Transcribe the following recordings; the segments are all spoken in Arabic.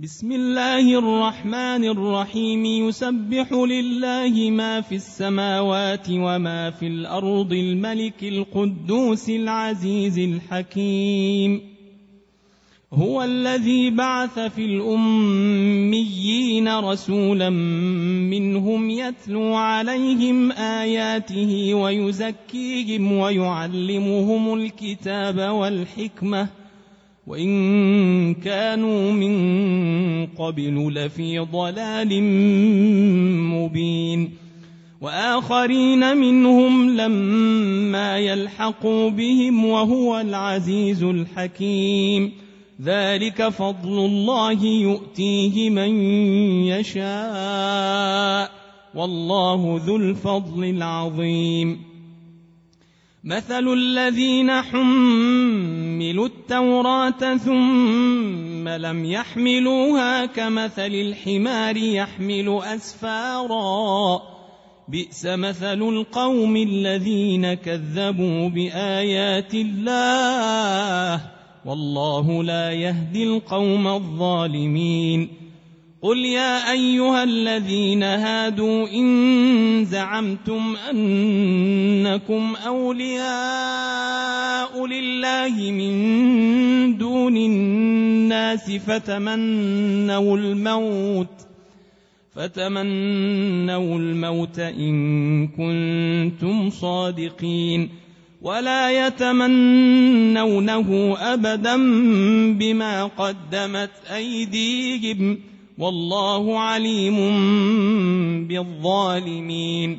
بسم الله الرحمن الرحيم. يسبح لله ما في السماوات وما في الأرض الملك القدوس العزيز الحكيم. هو الذي بعث في الأميين رسولا منهم يتلو عليهم آياته ويزكيهم ويعلمهم الكتاب والحكمة. وإن كانوا من قبل لفي ضلال مبين. وآخرين منهم لما يلحقوا بهم وهو العزيز الحكيم. ذلك فضل الله يؤتيه من يشاء. والله ذو الفضل العظيم. مثل الذين حملوا التوراة ثم لم يحملوها كمثل الحمار يحمل أسفارا. بئس مثل القوم الذين كذبوا بآيات الله. والله لا يهدي القوم الظالمين. قل يا أيها الذين هادوا إن زعمتم أنكم أولياء لله من دون الناس فتمنوا الموت فتمنوا الموت إن كنتم صادقين. ولا يتمنونه أبدا بما قدمت أيديهم والله عليم بالظالمين.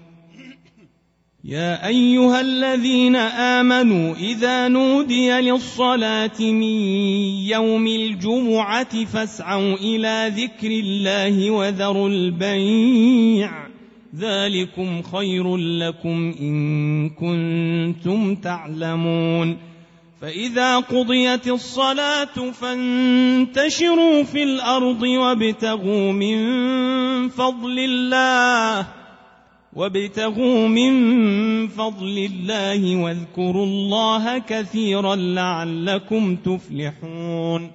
يا أيها الذين آمنوا إذا نودي للصلاة من يوم الجمعة فاسعوا إلى ذكر الله وذروا البيع. ذلكم خير لكم إن كنتم تعلمون. فإذا قضيت الصلاة فانتشروا في الأرض وابتغوا من فضل الله. وابتغوا من فضل الله واذكروا الله كثيرا لعلكم تفلحون.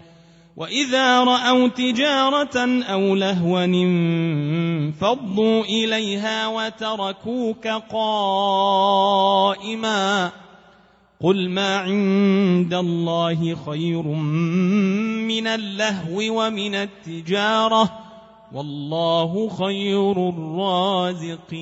وإذا رأوا تجارة أو لهوا انفضوا إليها وتركوك قائما. قل ما عند الله خير من اللهو ومن التجارة. والله خير الرازقين.